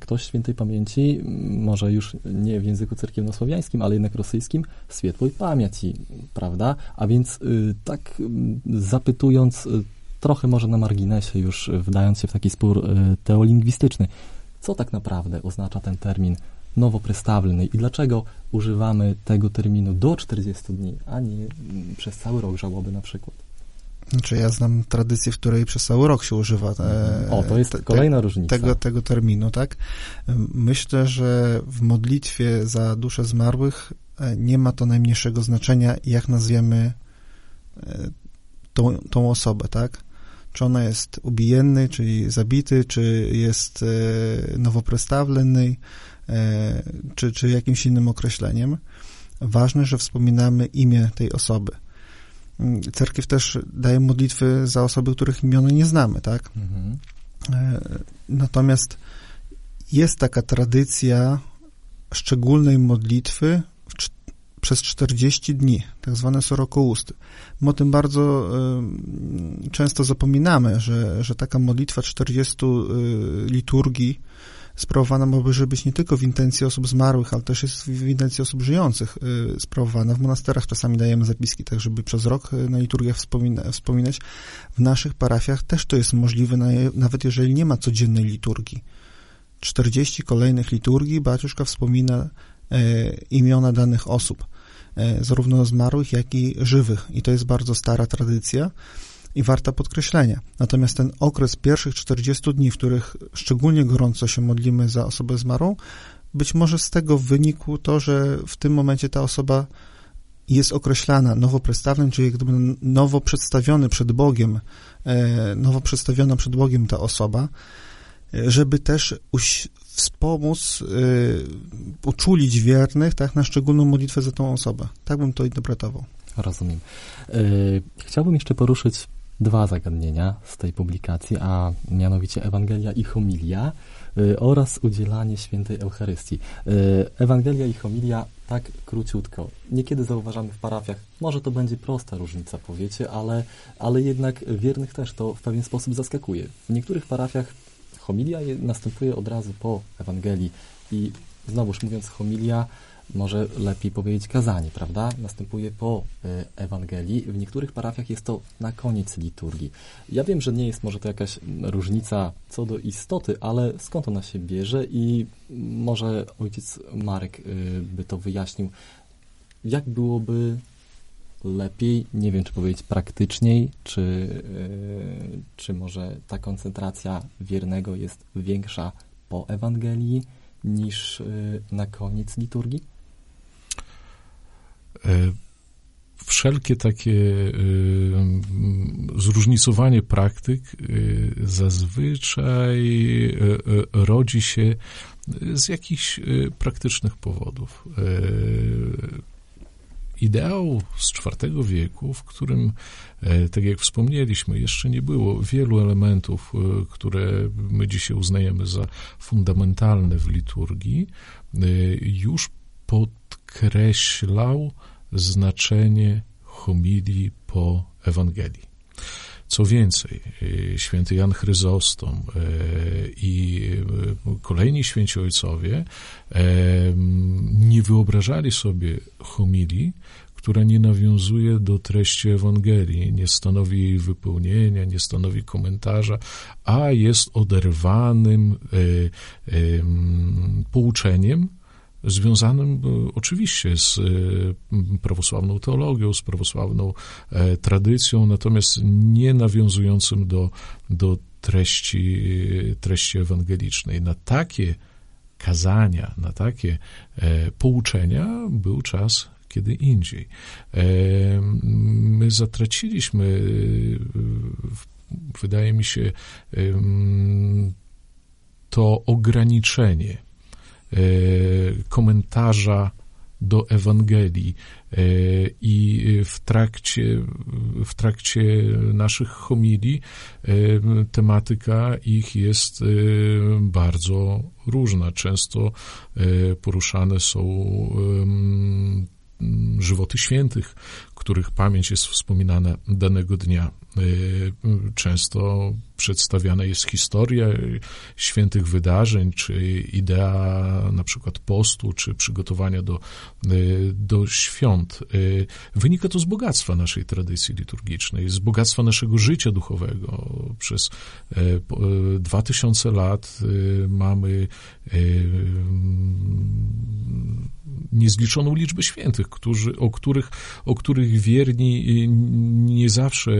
ktoś świętej pamięci, może już nie w języku cerkiewnosłowiańskim, ale jednak rosyjskim, światłej pamięci, prawda? A więc yy, tak yy, zapytując, y, trochę może na marginesie już wdając się w taki spór y, teolingwistyczny, co tak naprawdę oznacza ten termin nowo i dlaczego używamy tego terminu do 40 dni, a nie mm, przez cały rok żałoby na przykład. Znaczy ja znam tradycję, w której przez cały rok się używa te, o, to jest te, kolejna różnica. Tego, tego terminu, tak? Myślę, że w modlitwie za dusze zmarłych e, nie ma to najmniejszego znaczenia, jak nazwiemy e, tą, tą osobę, tak? Czy ona jest ubijenny, czyli zabity, czy jest e, nowoprestawlenny, czy, czy jakimś innym określeniem. Ważne, że wspominamy imię tej osoby. Mm, cerkiew też daje modlitwy za osoby, których imiona nie znamy, tak? Mhm. E, natomiast jest taka tradycja szczególnej modlitwy przez 40 dni, tak zwane sorokousty. My o tym bardzo y, często zapominamy, że, że taka modlitwa 40 y, liturgii sprawowana może być nie tylko w intencji osób zmarłych, ale też jest w intencji osób żyjących y, sprawowana. W monasterach czasami dajemy zapiski, tak żeby przez rok y, na liturgię wspomina, wspominać. W naszych parafiach też to jest możliwe, nawet jeżeli nie ma codziennej liturgii. 40 kolejnych liturgii Baciuszka wspomina e, imiona danych osób, e, zarówno zmarłych, jak i żywych. I to jest bardzo stara tradycja i warta podkreślenia. Natomiast ten okres pierwszych 40 dni, w których szczególnie gorąco się modlimy za osobę zmarłą, być może z tego wynikło to, że w tym momencie ta osoba jest określana nowo przedstawionym, czyli gdyby nowo przedstawiony przed Bogiem, e, nowo przedstawiona przed Bogiem ta osoba, e, żeby też wspomóc, y, uczulić wiernych tak, na szczególną modlitwę za tą osobę. Tak bym to interpretował. Rozumiem. Chciałbym jeszcze poruszyć dwa zagadnienia z tej publikacji, a mianowicie Ewangelia i homilia y, oraz udzielanie świętej Eucharystii. Y, Ewangelia i homilia tak króciutko. Niekiedy zauważamy w parafiach, może to będzie prosta różnica, powiecie, ale, ale jednak wiernych też to w pewien sposób zaskakuje. W niektórych parafiach homilia następuje od razu po Ewangelii i znowuż mówiąc homilia, może lepiej powiedzieć kazanie, prawda? Następuje po e, Ewangelii. W niektórych parafiach jest to na koniec liturgii. Ja wiem, że nie jest może to jakaś różnica co do istoty, ale skąd ona się bierze i może ojciec Marek e, by to wyjaśnił. Jak byłoby lepiej, nie wiem czy powiedzieć praktyczniej, czy, e, czy może ta koncentracja wiernego jest większa po Ewangelii niż na koniec liturgii? E, wszelkie takie e, zróżnicowanie praktyk e, zazwyczaj rodzi się z jakichś praktycznych powodów. Ideał z IV wieku, w którym, tak jak wspomnieliśmy, jeszcze nie było wielu elementów, które my dzisiaj uznajemy za fundamentalne w liturgii, już podkreślał znaczenie homilii po Ewangelii. Co więcej, y, święty Jan Chryzostom y, i y, kolejni święci ojcowie nie wyobrażali sobie homilii, która nie nawiązuje do treści Ewangelii, nie stanowi jej wypełnienia, nie stanowi komentarza, a jest oderwanym pouczeniem, związanym e, oczywiście z e, prawosławną teologią, z prawosławną e, tradycją, natomiast nie nawiązującym do, do treści, treści ewangelicznej. Na takie kazania, na takie pouczenia był czas kiedy indziej. My zatraciliśmy, wydaje mi się, to ograniczenie komentarza do Ewangelii e, i w trakcie, w trakcie naszych homilii e, tematyka ich jest bardzo różna. Często poruszane są żywoty świętych, których pamięć jest wspominana danego dnia. Często przedstawiana jest historia świętych wydarzeń, czy idea na przykład postu, czy przygotowania do, do świąt. Wynika to z bogactwa naszej tradycji liturgicznej, z bogactwa naszego życia duchowego. Przez dwa tysiące lat mamy niezliczoną liczbę świętych, którzy, o, których, o których wierni nie zawsze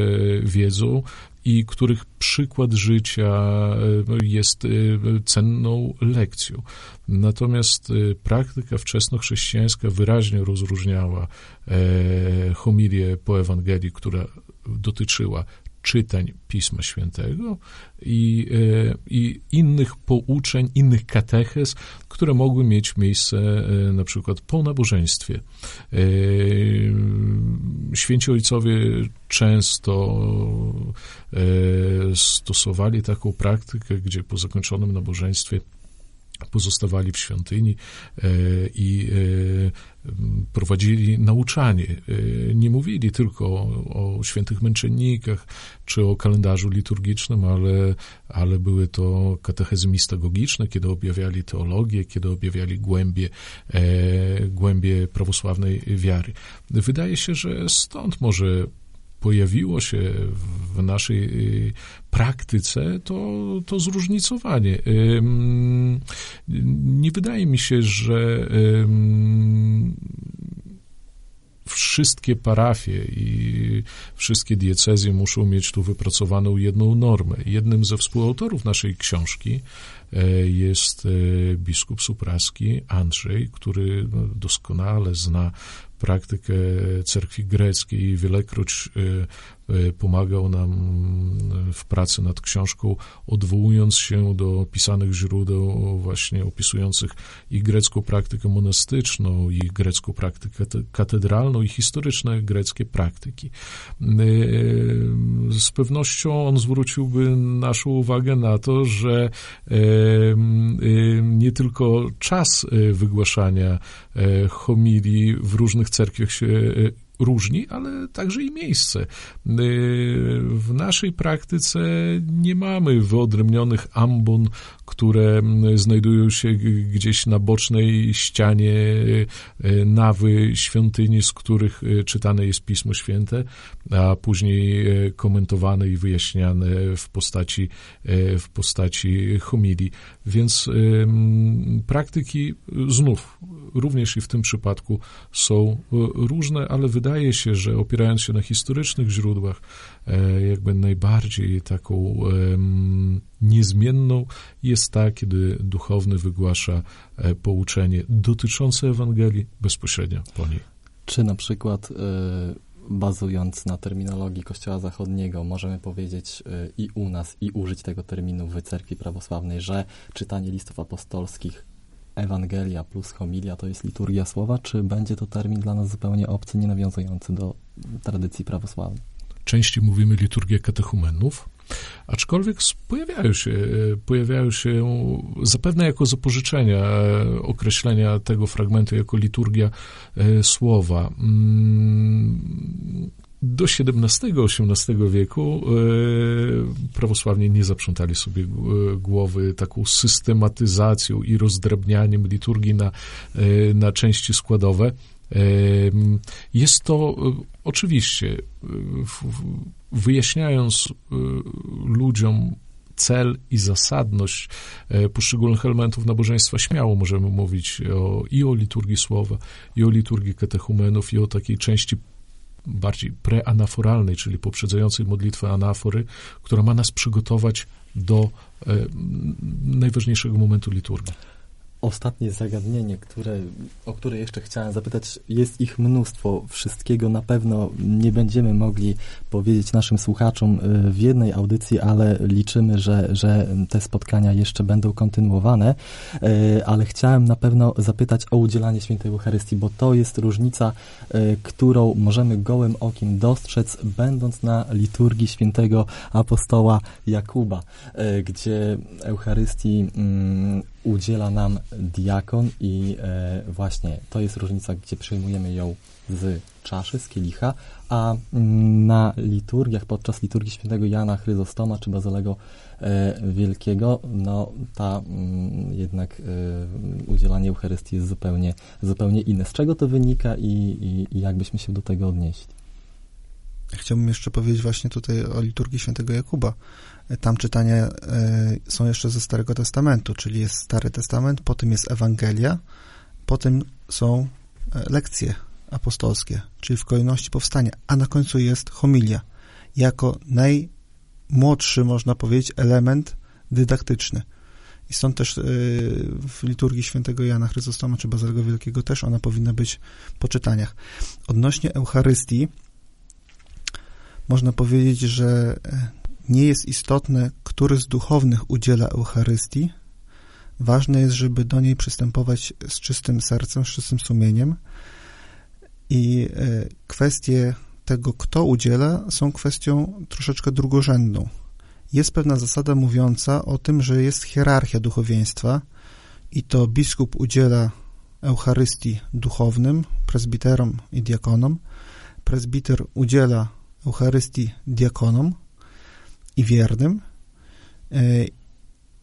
wiedzą i których przykład życia e, jest e, cenną lekcją. Natomiast e, praktyka wczesnochrześcijańska wyraźnie rozróżniała homilię po Ewangelii, która dotyczyła czytań Pisma Świętego i, e, i innych pouczeń, innych katechez, które mogły mieć miejsce e, na przykład po nabożeństwie. E, święci ojcowie często stosowali taką praktykę, gdzie po zakończonym nabożeństwie pozostawali w świątyni i prowadzili nauczanie. Y, nie mówili tylko o, świętych męczennikach czy o kalendarzu liturgicznym, ale, ale były to katechezy mistagogiczne, kiedy objawiali teologię, kiedy objawiali głębie, e, głębie prawosławnej wiary. Wydaje się, że stąd może pojawiło się w naszej y, praktyce to, to zróżnicowanie. Nie wydaje mi się, że wszystkie parafie i wszystkie diecezje muszą mieć tu wypracowaną jedną normę. Jednym ze współautorów naszej książki e, jest e, biskup supraski Andrzej, który no, doskonale zna praktykę cerkwi greckiej wielekroć e, E, pomagał nam w pracy nad książką, odwołując się do pisanych źródeł właśnie opisujących i grecką praktykę monastyczną, i grecką praktykę katedralną, i historyczne greckie praktyki. E, z pewnością on zwróciłby naszą uwagę na to, że e, nie tylko czas wygłaszania homilii w różnych cerkwiach się różni, ale także i miejsce. Y, w naszej praktyce nie mamy wyodrębnionych ambon, które znajdują się gdzieś na bocznej ścianie y, nawy świątyni, z których y, czytane jest Pismo Święte, a później komentowane i wyjaśniane w postaci, w postaci homilii. Więc praktyki znów, również i w tym przypadku są różne, ale wydaje się, że opierając się na historycznych źródłach, e, jakby najbardziej taką niezmienną jest ta, kiedy duchowny wygłasza e, pouczenie dotyczące Ewangelii bezpośrednio po niej. Czy na przykład e, bazując na terminologii Kościoła Zachodniego, możemy powiedzieć i u nas, i użyć tego terminu w cerkwi prawosławnej, że czytanie listów apostolskich Ewangelia plus homilia to jest liturgia słowa, czy będzie to termin dla nas zupełnie obcy, nie nawiązujący do tradycji prawosławnej? Częściej mówimy liturgię katechumenów, aczkolwiek pojawiają się, pojawiają się zapewne jako zapożyczenia określenia tego fragmentu jako liturgia e, słowa. Do XVII-XVIII wieku e, prawosławni nie zaprzątali sobie e, głowy taką systematyzacją i rozdrabnianiem liturgii na, e, na części składowe. Jest to oczywiście, wyjaśniając ludziom cel i zasadność poszczególnych elementów nabożeństwa, śmiało możemy mówić o, i o liturgii słowa, i o liturgii katechumenów, i o takiej części bardziej preanaforalnej, czyli poprzedzającej modlitwę anafory, która ma nas przygotować do e, najważniejszego momentu liturgii ostatnie zagadnienie, które, o które jeszcze chciałem zapytać, jest ich mnóstwo. Wszystkiego na pewno nie będziemy mogli powiedzieć naszym słuchaczom y, w jednej audycji, ale liczymy, że, że te spotkania jeszcze będą kontynuowane. Y, ale chciałem na pewno zapytać o udzielanie świętej Eucharystii, bo to jest różnica, y, którą możemy gołym okiem dostrzec, będąc na liturgii świętego apostoła Jakuba, gdzie Eucharystii mm, udziela nam diakon i e, właśnie to jest różnica, gdzie przyjmujemy ją z czaszy, z kielicha, a na liturgiach, podczas liturgii świętego Jana Chryzostoma czy Bazylego e, Wielkiego, no ta mm, jednak e, udzielanie Eucharystii jest zupełnie, zupełnie inne. Z czego to wynika i, i, i jak byśmy się do tego odnieśli? Chciałbym jeszcze powiedzieć właśnie tutaj o liturgii świętego Jakuba. Tam czytania e, są jeszcze ze Starego Testamentu, czyli jest Stary Testament, potem jest Ewangelia, potem są e, lekcje apostolskie, czyli w kolejności powstania, a na końcu jest homilia, jako najmłodszy, można powiedzieć, element dydaktyczny. I stąd też e, w liturgii świętego Jana Chryzostoma czy Bazylego Wielkiego też ona powinna być po czytaniach. Odnośnie Eucharystii, można powiedzieć, że nie jest istotne, który z duchownych udziela Eucharystii. Ważne jest, żeby do niej przystępować z czystym sercem, z czystym sumieniem. I e, kwestie tego, kto udziela, są kwestią troszeczkę drugorzędną. Jest pewna zasada mówiąca o tym, że jest hierarchia duchowieństwa i to biskup udziela Eucharystii duchownym, prezbiterom i diakonom, prezbiter udziela Eucharystii diakonom, i wiernym. E,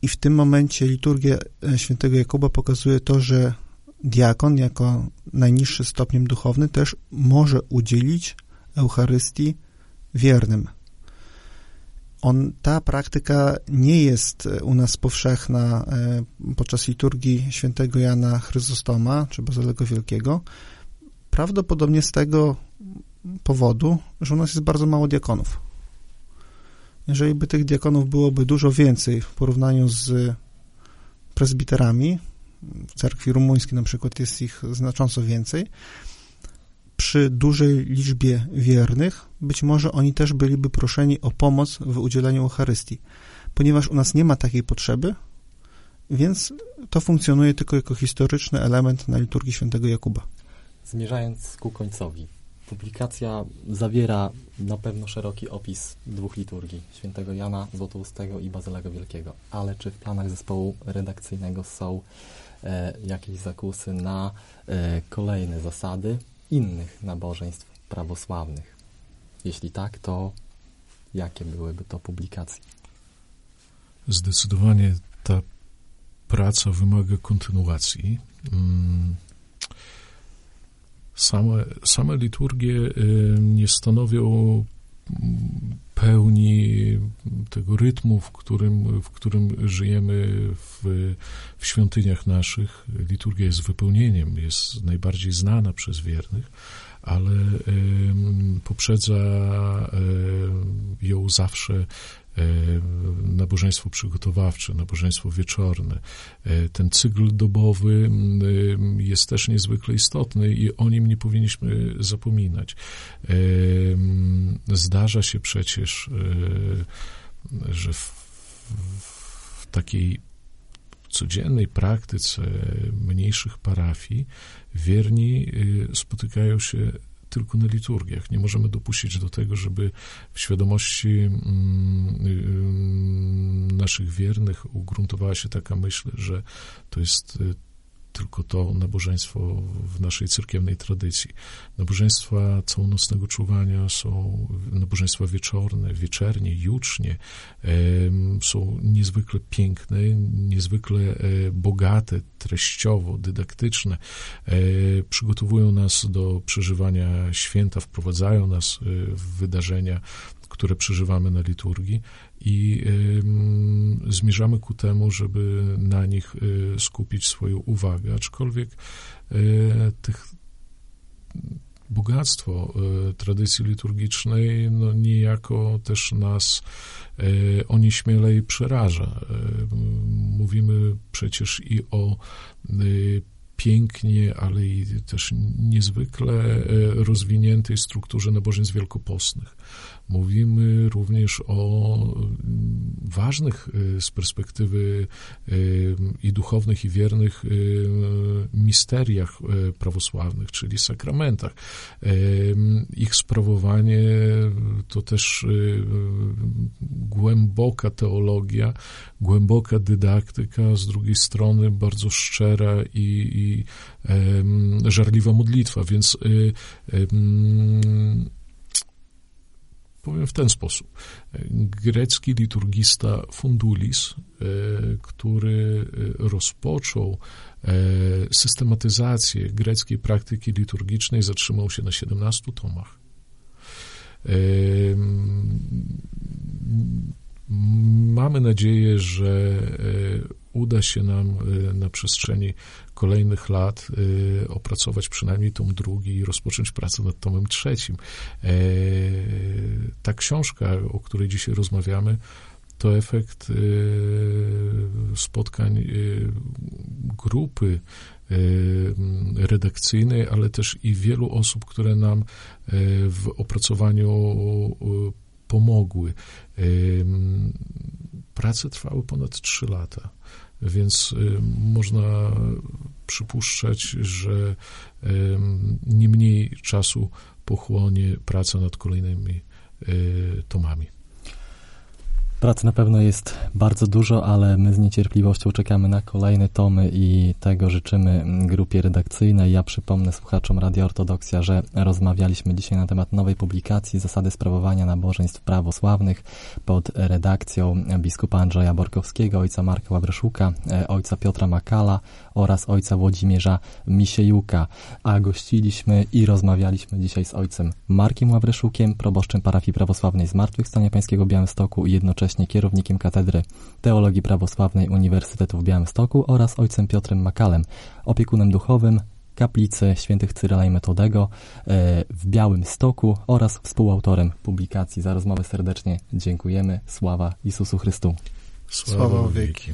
I w tym momencie liturgia e, świętego Jakuba pokazuje to, że diakon jako najniższy stopniem duchowny też może udzielić Eucharystii wiernym. On, ta praktyka nie jest u nas powszechna e, podczas liturgii świętego Jana Chryzostoma czy Bazylego Wielkiego. Prawdopodobnie z tego powodu, że u nas jest bardzo mało diakonów. Jeżeli by tych diakonów byłoby dużo więcej w porównaniu z prezbiterami, w cerkwi rumuńskiej na przykład jest ich znacząco więcej, przy dużej liczbie wiernych, być może oni też byliby proszeni o pomoc w udzielaniu Eucharystii. Ponieważ u nas nie ma takiej potrzeby, więc to funkcjonuje tylko jako historyczny element na liturgii świętego Jakuba. Zmierzając ku końcowi, Publikacja zawiera na pewno szeroki opis dwóch liturgii, świętego Jana Złotoustego i Bazylego Wielkiego, ale czy w planach zespołu redakcyjnego są e, jakieś zakusy na e, kolejne zasady innych nabożeństw prawosławnych? Jeśli tak, to jakie byłyby to publikacje? Zdecydowanie ta praca wymaga kontynuacji. Same, same liturgie nie stanowią mm, pełni tego rytmu, w którym, w którym żyjemy w, w świątyniach naszych. Liturgia jest wypełnieniem, jest najbardziej znana przez wiernych, ale poprzedza ją zawsze nabożeństwo przygotowawcze, nabożeństwo wieczorne. E, ten cykl dobowy e, jest też niezwykle istotny i o nim nie powinniśmy zapominać. Zdarza się przecież, że w, w takiej codziennej praktyce mniejszych parafii wierni spotykają się tylko na liturgiach. Nie możemy dopuścić do tego, żeby w świadomości mm, y, naszych wiernych ugruntowała się taka myśl, że to jest y, tylko to nabożeństwo w naszej cerkiewnej tradycji. Nabożeństwa całonocnego czuwania są nabożeństwa wieczorne, wieczernie, jucznie, są niezwykle piękne, niezwykle e, bogate, treściowo, dydaktyczne, e, przygotowują nas do przeżywania święta, wprowadzają nas e, w wydarzenia, które przeżywamy na liturgii i y, zmierzamy ku temu, żeby na nich y, skupić swoją uwagę, aczkolwiek y, tych bogactwo tradycji liturgicznej no, niejako też nas o nieśmielej przeraża. Mówimy przecież i o pięknie, ale i też niezwykle rozwiniętej strukturze nabożeństw wielkopostnych. Mówimy również o mm, ważnych y, z perspektywy y, i duchownych, i wiernych y, misteriach prawosławnych, czyli sakramentach. Ich sprawowanie to też głęboka teologia, głęboka dydaktyka, z drugiej strony bardzo szczera i, i żarliwa modlitwa, więc powiem w ten sposób. Grecki liturgista Fundulis, e, który e, rozpoczął e, systematyzację greckiej praktyki liturgicznej, zatrzymał się na 17 tomach. Mamy nadzieję, że uda się nam na przestrzeni kolejnych lat y, opracować przynajmniej tom drugi i rozpocząć pracę nad tomem trzecim. E, ta książka, o której dzisiaj rozmawiamy, to efekt y, spotkań y, grupy redakcyjnej, ale też i wielu osób, które nam w opracowaniu pomogły. Prace trwały ponad trzy lata. Więc y, można przypuszczać, że nie mniej czasu pochłonie praca nad kolejnymi y, tomami. Pracy na pewno jest bardzo dużo, ale my z niecierpliwością czekamy na kolejne tomy i tego życzymy grupie redakcyjnej. Ja przypomnę słuchaczom Radio Ortodoksja, że rozmawialiśmy dzisiaj na temat nowej publikacji Zasady sprawowania nabożeństw prawosławnych pod redakcją biskupa Andrzeja Borkowskiego, ojca Marka Ławreszuka, e, ojca Piotra Makala oraz ojca Włodzimierza Misiejuka. A gościliśmy i rozmawialiśmy dzisiaj z ojcem Markiem Ławreszukiem, proboszczem parafii prawosławnej Zmartwychwstania Pańskiego Białymstoku i jednocześnie kierownikiem Katedry Teologii Prawosławnej Uniwersytetu w Białymstoku oraz ojcem Piotrem Makalem, opiekunem duchowym kaplicy świętych Cyryla i Metodego e, w Białymstoku oraz współautorem publikacji. Za rozmowę serdecznie dziękujemy. Sława Jezusu Chrystu. Sława wieki.